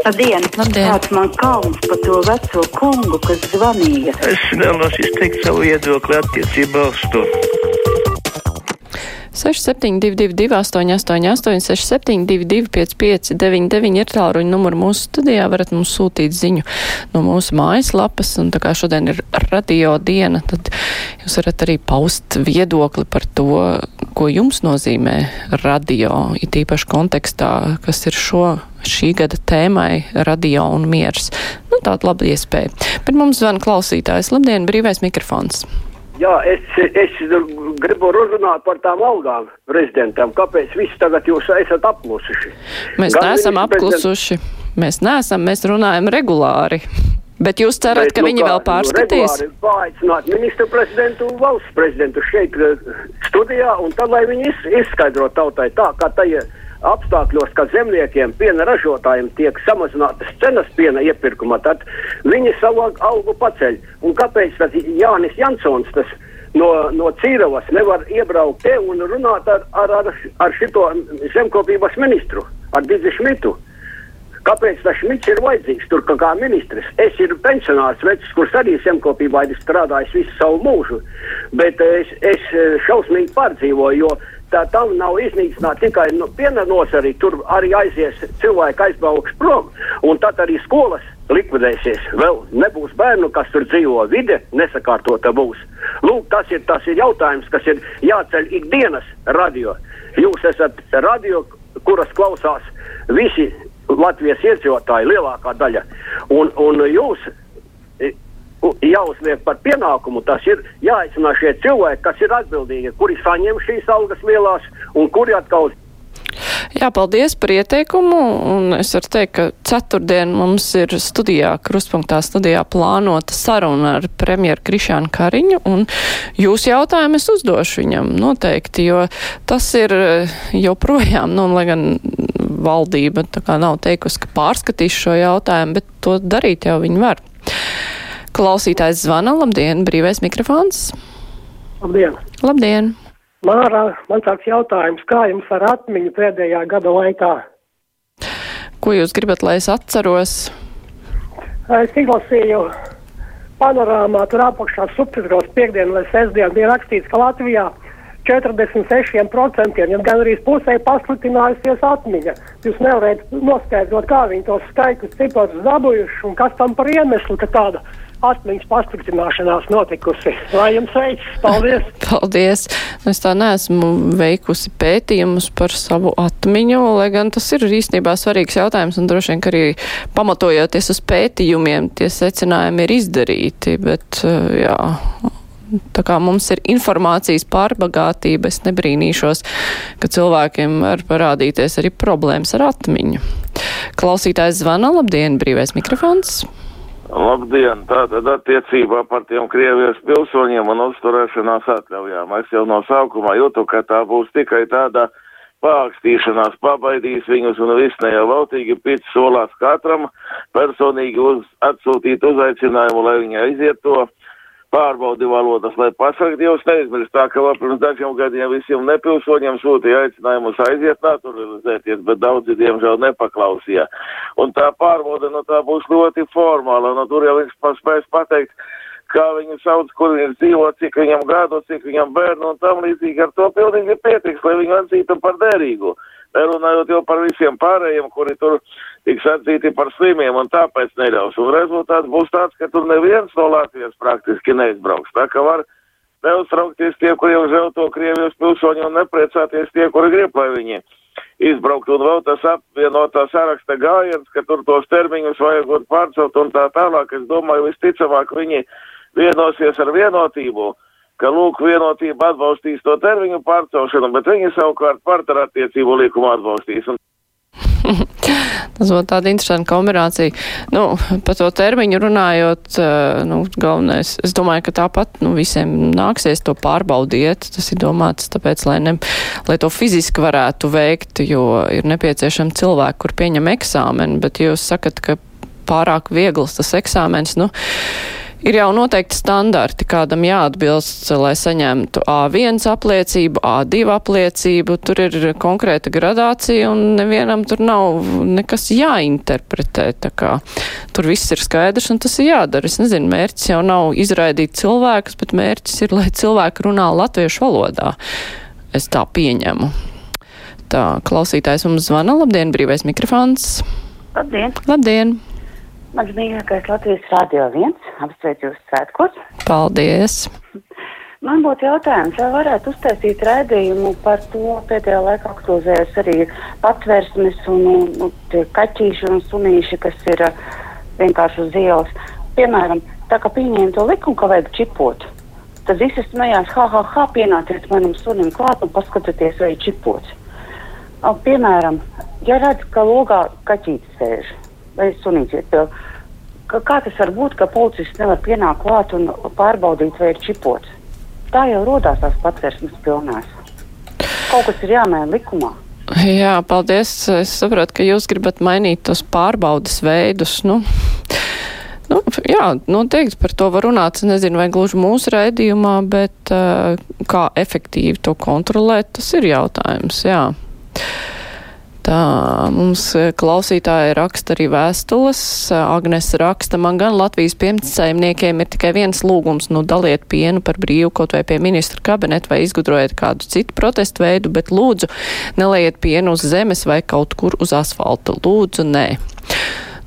Labdien! Labdien. Kāds man kauns par to veco kungu, kas zvanīja? Es vēlos izteikt savu viedokli attiecībā uz to. 6722, 888, 672, 559, ir tālruņa numuri mūsu studijā. varat mums sūtīt ziņu no mūsu mājaslapas. Un tā kā šodien ir radio diena, tad jūs varat arī paust viedokli par to, ko jums nozīmē radio, it īpaši kontekstā, kas ir šo šī gada tēmai radio un miers. Nu, tāda laba iespēja. Bet mums zvana klausītājs. Labdien, brīvais mikrofons! Jā, es, es gribu runāt par tām algām prezidentam. Kāpēc viss tagad jūs esat apklusuši? Mēs Gan neesam apklusuši. Mēs neesam, mēs runājam regulāri. Bet jūs cerat, Bet, ka nu viņi kā, vēl pārskatīs? Nu, regulāri paaicināt ministru prezidentu un valsts prezidentu šeit eh, studijā, un tad, lai viņi iz, izskaidro tautai tā, kā tajā apstākļos, ka zemniekiem, piena ražotājiem tiek samazinātas cenas piena iepirkumā, tad viņi savu algu paceļ. Un kāpēc tas Jānis Jansons, tas no, no Cīravas, nevar iebraukt te un runāt ar, ar, ar, ar šito zemkopības ministru, ar Didzi Šmitu? Kāpēc tas Šmits ir vajadzīgs tur kā, ministrs? Es esmu pensionārs vecs, kurš arī zemkopībā ir strādājis visu savu mūžu, bet es, es šausmīgi pārdzīvoju, jo tā tam nav iznīcināta tikai no piena nozari, tur arī aizies cilvēki aizbrauks prom, un tad arī skolas likvidēsies. Vēl nebūs bērnu, kas tur dzīvo, vide nesakārtota būs. Lūk, tas ir, tas ir jautājums, kas ir jāceļ ikdienas radio. Jūs esat radio, kuras klausās visi Latvijas iedzīvotāji, lielākā daļa. Un, un jūs jāuzliek par pienākumu, tas ir jāaicina šie cilvēki, kas ir atbildīgi, kuri saņem šīs algas lielās un kuri atkal Jā, paldies par ieteikumu, un es varu teikt, ka ceturtdien mums ir studijā, kruspunktā studijā plānota saruna ar premjeru Krišānu Kariņu, un jūsu jautājumu es uzdošu viņam noteikti, jo tas ir eh, joprojām, nu, lai gan valdība tā kā nav teikusi, ka pārskatīs šo jautājumu, bet to darīt jau viņi var. Klausītājs zvana, labdien, brīvais mikrofons. Labdien! Labdien! Mārā, man tāds jautājums, kā jums ar atmiņu pēdējā gada laikā? Ko jūs gribat, lai es atceros? Es izlasīju panorāmā, tur apakšā subtitros piekdienu vai sestdienu bija rakstīts, ka Latvijā 46% ja gan arī pusē pasliktinājusies atmiņa. Jūs nevarat noskaidrot, kā viņi tos skaitļus ciprus dabūjuši un kas tam par iemeslu, ka tāda atmiņas pasliktināšanās notikusi. Lai jums veids! Paldies! Paldies! Es tā neesmu veikusi pētījumus par savu atmiņu, lai gan tas ir īstenībā svarīgs jautājums un droši vien, ka arī pamatojoties uz pētījumiem, tie secinājumi ir izdarīti, bet eh, jā. Tā kā mums ir informācijas pārbagātība, es nebrīnīšos, ka cilvēkiem var parādīties arī problēmas ar atmiņu. Klausītājs zvana, labdien, brīvais mikrofons. Labdien! Tātad attiecībā par tiem Krievijas pilsoņiem un uzturēšanās atļaujām. Es jau no sākuma jūtu, ka tā būs tikai tāda pākstīšanās, pabaidīs viņus un viss ne jau lautīgi pēc solās katram personīgi uz, atsūtīt uzaicinājumu, lai viņi aiziet to pārbaudi valodas, lai pasakt, jūs neizmirst tā, ka vēl pirms dažiem gadiem visiem nepilsoņiem sūtīja aicinājumus aiziet naturalizēties, bet daudzi, diemžēl, nepaklausīja. Un tā pārbauda, nu tā būs ļoti formāla, nu tur jau viņš paspēs pateikt, kā viņu sauc, kur viņš dzīvo, cik viņam gadu, cik viņam bērnu un tam līdzīgi ar to pilnīgi pietiks, lai viņu atzītu par derīgu. Nerunājot jau par visiem pārējiem, kuri tur tiks atzīti par slimiem un tāpēc neļaus. Un rezultāts būs tāds, ka tur neviens no Latvijas praktiski neizbrauks. Tā ka var neuztraukties tie, kuriem žēl to Krievijas pilsoņu un nepriecāties tie, kuri grib, lai viņi izbraukt. Un vēl tas apvienotā saraksta gājiens, ka tur tos termiņus vajagot pārcelt un tā tālāk. Es domāju, visticamāk viņi vienosies ar vienotību ka lūk, vienotība atbalstīs to termiņu pārcelšanu, bet viņi savukārt partnerattiecību likumu atbalstīs. Un Tas būtu tāda interesanta kombinācija. Nu, par to termiņu runājot, eh, nu, galvenais, es domāju, ka tāpat nu, visiem nāksies to pārbaudiet. Tas ir domāts tāpēc, lai, ne, lai to fiziski varētu veikt, jo ir nepieciešami cilvēki, kur pieņem eksāmenu, bet jūs sakat, ka pārāk viegls tas eksāmens, nu, Ir jau noteikti standarti, kādam jāatbilst, lai saņemtu A1 apliecību, A2 apliecību. Tur ir konkrēta gradācija un nevienam tur nav nekas jāinterpretē. Tur viss ir skaidrs un tas ir jādara. Es nezinu, mērķis jau nav izraidīt cilvēkus, bet mērķis ir, lai cilvēki runā latviešu valodā. Es tā pieņemu. Tā, klausītājs mums zvana. Labdien, brīvais mikrofons. Labdien! Labdien! Mans mīļākais Latvijas Rādio 1. Apsveicu jūs svētkos. Paldies! Man būtu jautājums, vai varētu uztaisīt raidījumu par to pēdējā laikā aktualizējas arī patvērsmes un, un, un tie kaķīši un sunīši, kas ir uh, vienkārši uz ielas. Piemēram, tā kā pieņēma to likumu, ka vajag čipot, tad visi smējās, ha, ha, ha, pienāciet manam sunim klāt un paskatieties, vai ir čipots. Piemēram, ja redz, ka logā kaķītis sēž vai pie. Kā, kā tas var būt, ka policists nevar pienākt klāt un pārbaudīt, vai ir čipots? Tā jau rodās tās patvērsmes pilnās. Kaut kas ir jāmaina likumā. Jā, paldies. Es saprotu, ka jūs gribat mainīt tos pārbaudas veidus. Nu, nu, jā, noteikti par to var runāt. Es nezinu, vai gluži mūsu raidījumā, bet uh, kā efektīvi to kontrolēt, tas ir jautājums. Jā. Tā mums klausītāji raksta arī vēstules. Agnes raksta, man gan Latvijas piemsaimniekiem ir tikai viens lūgums, nu daliet pienu par brīvu kaut vai pie ministra kabineta vai izgudrojiet kādu citu protestu veidu, bet lūdzu neliejiet pienu uz zemes vai kaut kur uz asfalta. Lūdzu, nē.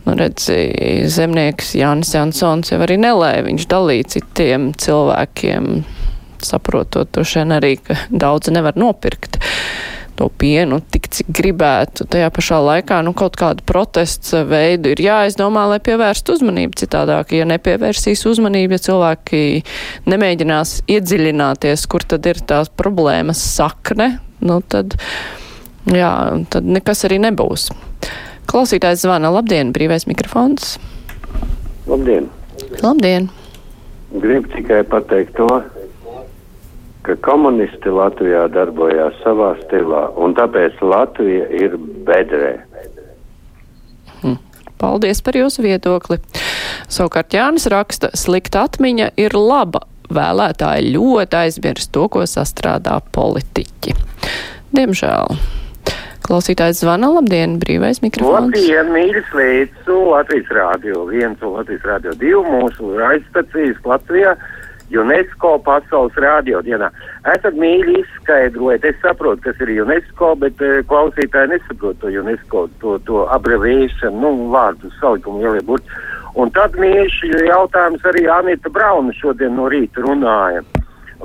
Nu, redzi, zemnieks Jānis Jansons jau arī nelēja, viņš dalīja citiem cilvēkiem, saprotot to šeit arī, ka daudz nevar nopirkt to pienu tik, cik gribētu. Tajā pašā laikā nu, kaut kādu protestu veidu ir jāizdomā, lai pievērstu uzmanību citādāk. Ja nepievērsīs uzmanību, ja cilvēki nemēģinās iedziļināties, kur tad ir tās problēmas sakne, nu, tad, jā, tad nekas arī nebūs. Klausītājs zvana. Labdien, brīvais mikrofons. Labdien! Labdien! Gribu tikai pateikt to, ka komunisti Latvijā darbojās savā stilā, un tāpēc Latvija ir bedrē. Hm. Paldies par jūsu viedokli. Savukārt Jānis raksta, slikta atmiņa ir laba. Vēlētāji ļoti aizmirst to, ko sastrādā politiķi. Diemžēl. Klausītājs zvana, labdien, brīvais mikrofons. Labdien, mīļas veicu Latvijas Rādio 1 un Latvijas Rādio 2 mūsu raidstacijas Latvijā. UNESCO pasaules rādio dienā. Esat mīļi izskaidrojot, es saprotu, kas ir UNESCO, bet uh, klausītāji nesaprot to UNESCO, to, to abreviēšanu, nu, vārdu salikumu ielie burti. Un tad mīļš jautājums arī Anita Brauna šodien no rīta runāja.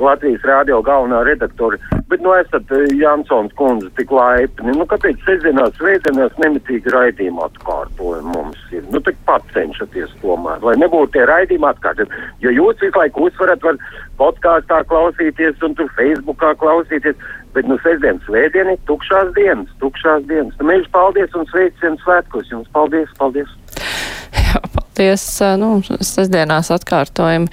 Latvijas rādio galvenā redaktore. Bet, nu, esat Jansons kundze tik laipni. Nu, kāpēc sestdienās, svētdienās nemitīgi raidījuma atkārtojumi mums ir? Nu, tik pat cenšaties tomēr, lai nebūtu tie raidījuma atkārtojumi. Jo jūs visu laiku uzvarat, var podkāstā klausīties un tur Facebookā klausīties. Bet, nu, sestdienas, svētdiena ir tukšās dienas, tukšās dienas. Nu, mēs paldies un sveicienu svētkos jums. Paldies, paldies! Paldies. Nu, sestdienās atkārtojumi.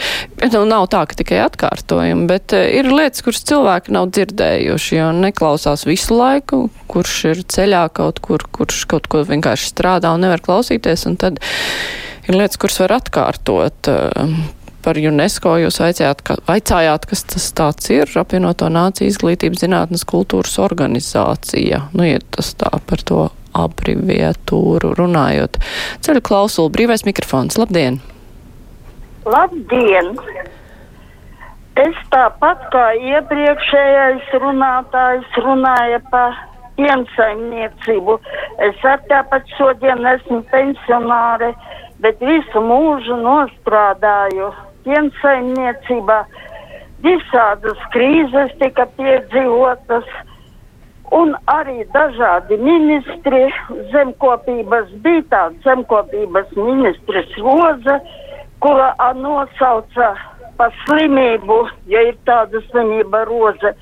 Nu, nav tā, ka tikai atkārtojumi, bet ir lietas, kuras cilvēki nav dzirdējuši, jo neklausās visu laiku, kurš ir ceļā kaut kur, kurš kaut ko vienkārši strādā un nevar klausīties, un tad ir lietas, kuras var atkārtot. Par UNESCO jūs vaicājāt, ka, vaicājāt, kas tas tāds ir, apvienoto nāciju izglītības zinātnes kultūras organizācija. Nu, ir tas tā par to abreviatūru runājot. Ceļu klausulu, brīvais mikrofons, labdien! Labdien! Es tāpat kā iepriekšējais runātājs runāja par piensaimniecību. Es ar tāpat šodien esmu pensionāre, bet visu mūžu nostrādāju piensaimniecībā. Visādas krīzes tika piedzīvotas un arī dažādi ministri zemkopības bija tāds zemkopības ministrs Roza, kura nosauca pa slimību, ja ir tāda slimība roze.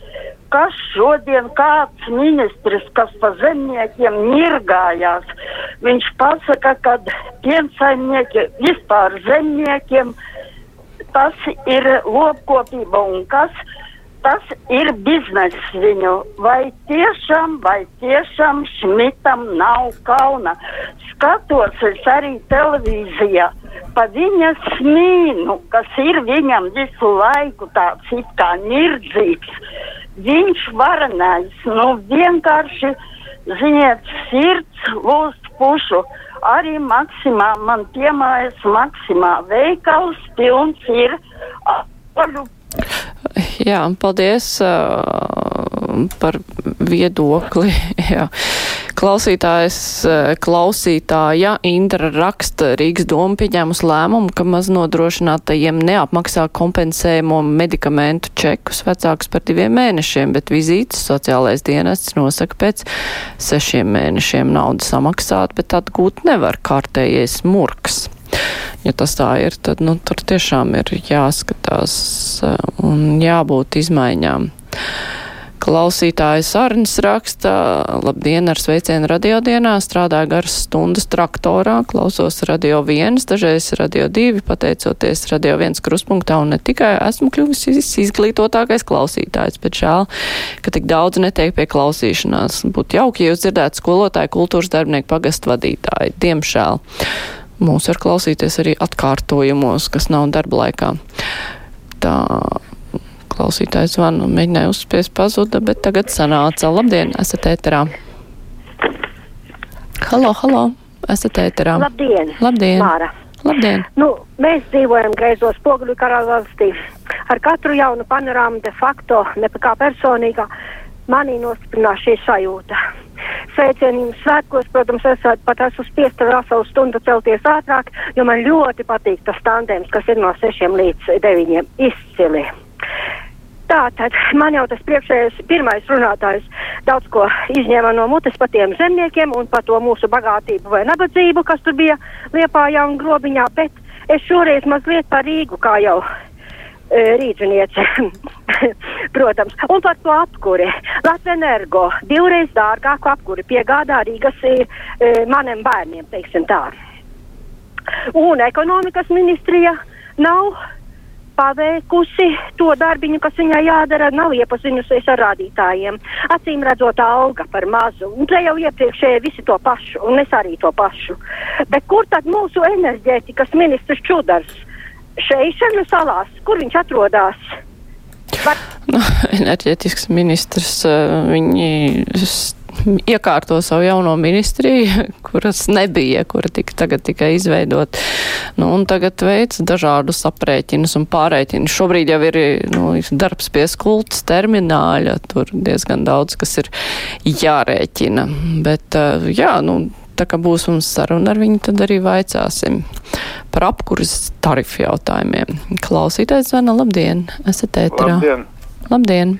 Kas šodien kāds ministrs, kas pa zemniekiem nirgājās, viņš pasaka, ka piensaimnieki vispār zemniekiem tas ir lopkopība un kas tas ir bizness viņu. Vai tiešām, vai tiešām Šmitam nav kauna? Skatos es arī televīzijā, pa viņas mīnu, kas ir viņam visu laiku tāds it kā nirdzīgs. Viņš varanais, nu vienkārši, ziniet, sirds lūst pušu. Arī maksimā man piemājas maksimā veikals pilns ir apaļu Jā, paldies uh, par viedokli. Jā. Klausītājs, klausītāja Indra raksta Rīgas doma pieņēmus lēmumu, ka maznodrošinātajiem neapmaksā kompensējumu medikamentu čekus vecākus par diviem mēnešiem, bet vizītes sociālais dienests nosaka pēc sešiem mēnešiem naudu samaksāt, bet atgūt nevar kārtējais murks ja tas tā ir, tad nu, tur tiešām ir jāskatās eh, un jābūt izmaiņām. Klausītājs Arnis raksta, labdien, ar sveicienu radiodienā, strādāju garas stundas traktorā, klausos radio viens, dažreiz radio divi, pateicoties radio viens kruspunktā, un ne tikai esmu kļuvis izglītotākais klausītājs, bet žēl, ka tik daudz netiek pie klausīšanās. Būtu jauki, ja jūs dzirdētu skolotāju, kultūras darbinieku, pagastu vadītāju. Diemžēl mūs var klausīties arī atkārtojumos, kas nav darba laikā. Tā klausītājs zvanu mēģināja uzspiest pazuda, bet tagad sanāca. Labdien, esat ēterā. Halo, halo, esat ēterā. Labdien! Labdien! Māra. Labdien! Nu, mēs dzīvojam greizos spoguļu karalvalstī. Ar katru jaunu panorāmu de facto, ne kā personīgā, manī nostiprinās šī sajūta. Sveicienījums svētkos, protams, esat pat esmu spiesta veselu stundu celties ātrāk, jo man ļoti patīk tas tandēms, kas ir no 6 līdz 9 izcili. Tātad man jau tas priekšējais pirmais runātājs daudz ko izņēma no mutes par tiem zemniekiem un par to mūsu bagātību vai nabadzību, kas tur bija Liepājā un Grobiņā, bet es šoreiz mazliet par Rīgu, kā jau rīzniece, protams, un par to apkuri. Latvijas energo divreiz dārgāku apkuri piegādā Rīgas maniem bērniem, teiksim tā. Un ekonomikas ministrija nav paveikusi to darbiņu, kas viņai jādara, nav iepazinusies ar rādītājiem. Acīm redzot, alga par mazu. Un te jau iepriekšēji visi to pašu, un es arī to pašu. Bet kur tad mūsu enerģētikas ministrs Čudars? Šeišanu salās, kur viņš atrodas. Var... Nu, enerģētisks ministrs, viņi iekārto savu jauno ministriju, kuras nebija, kura tika tagad tikai izveidot. Nu, un tagad veic dažādus aprēķinus un pārēķinus. Šobrīd jau ir nu, darbs pie skultas termināļa, tur diezgan daudz, kas ir jārēķina. Bet, jā, nu, tā kā būs mums saruna ar viņu, tad arī vaicāsim par apkuras tarifu jautājumiem. Klausītājs zvana, labdien, esat ēterā. Labdien! Labdien!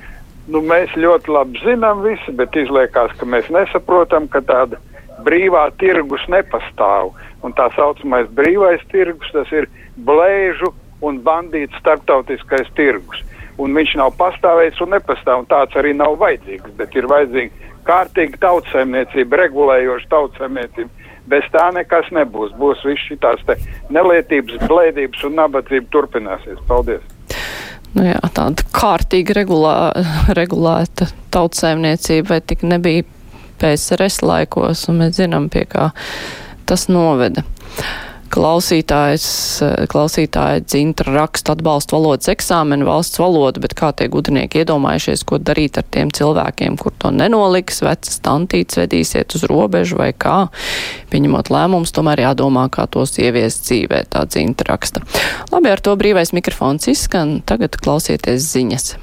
Nu, mēs ļoti labi zinām visi, bet izliekās, ka mēs nesaprotam, ka tāda brīvā tirgus nepastāv. Un tā saucamais brīvais tirgus, tas ir blēžu un bandītu starptautiskais tirgus. Un viņš nav pastāvējis un nepastāv, un tāds arī nav vajadzīgs, bet ir vajadzīga kārtīga tautsēmniecība, regulējoša tautsēmniecība. Bez tā nekas nebūs. Būs viss šīs nelietības, blēdības un nabadzība turpināsies. Paldies! Nu jā, tāda kārtīga regulā, regulēta tautsēmniecība, vai tik nebija PSRS laikos, un mēs zinām, pie kā tas noveda klausītājs, klausītāja dzintra raksta atbalstu valodas eksāmenu valsts valodu, bet kā tie gudrinieki iedomājušies, ko darīt ar tiem cilvēkiem, kur to nenoliks, vecas tantītes vedīsiet uz robežu vai kā, pieņemot lēmumus, tomēr jādomā, kā tos ieviest dzīvē, tā dzintra raksta. Labi, ar to brīvais mikrofons izskan, tagad klausieties ziņas.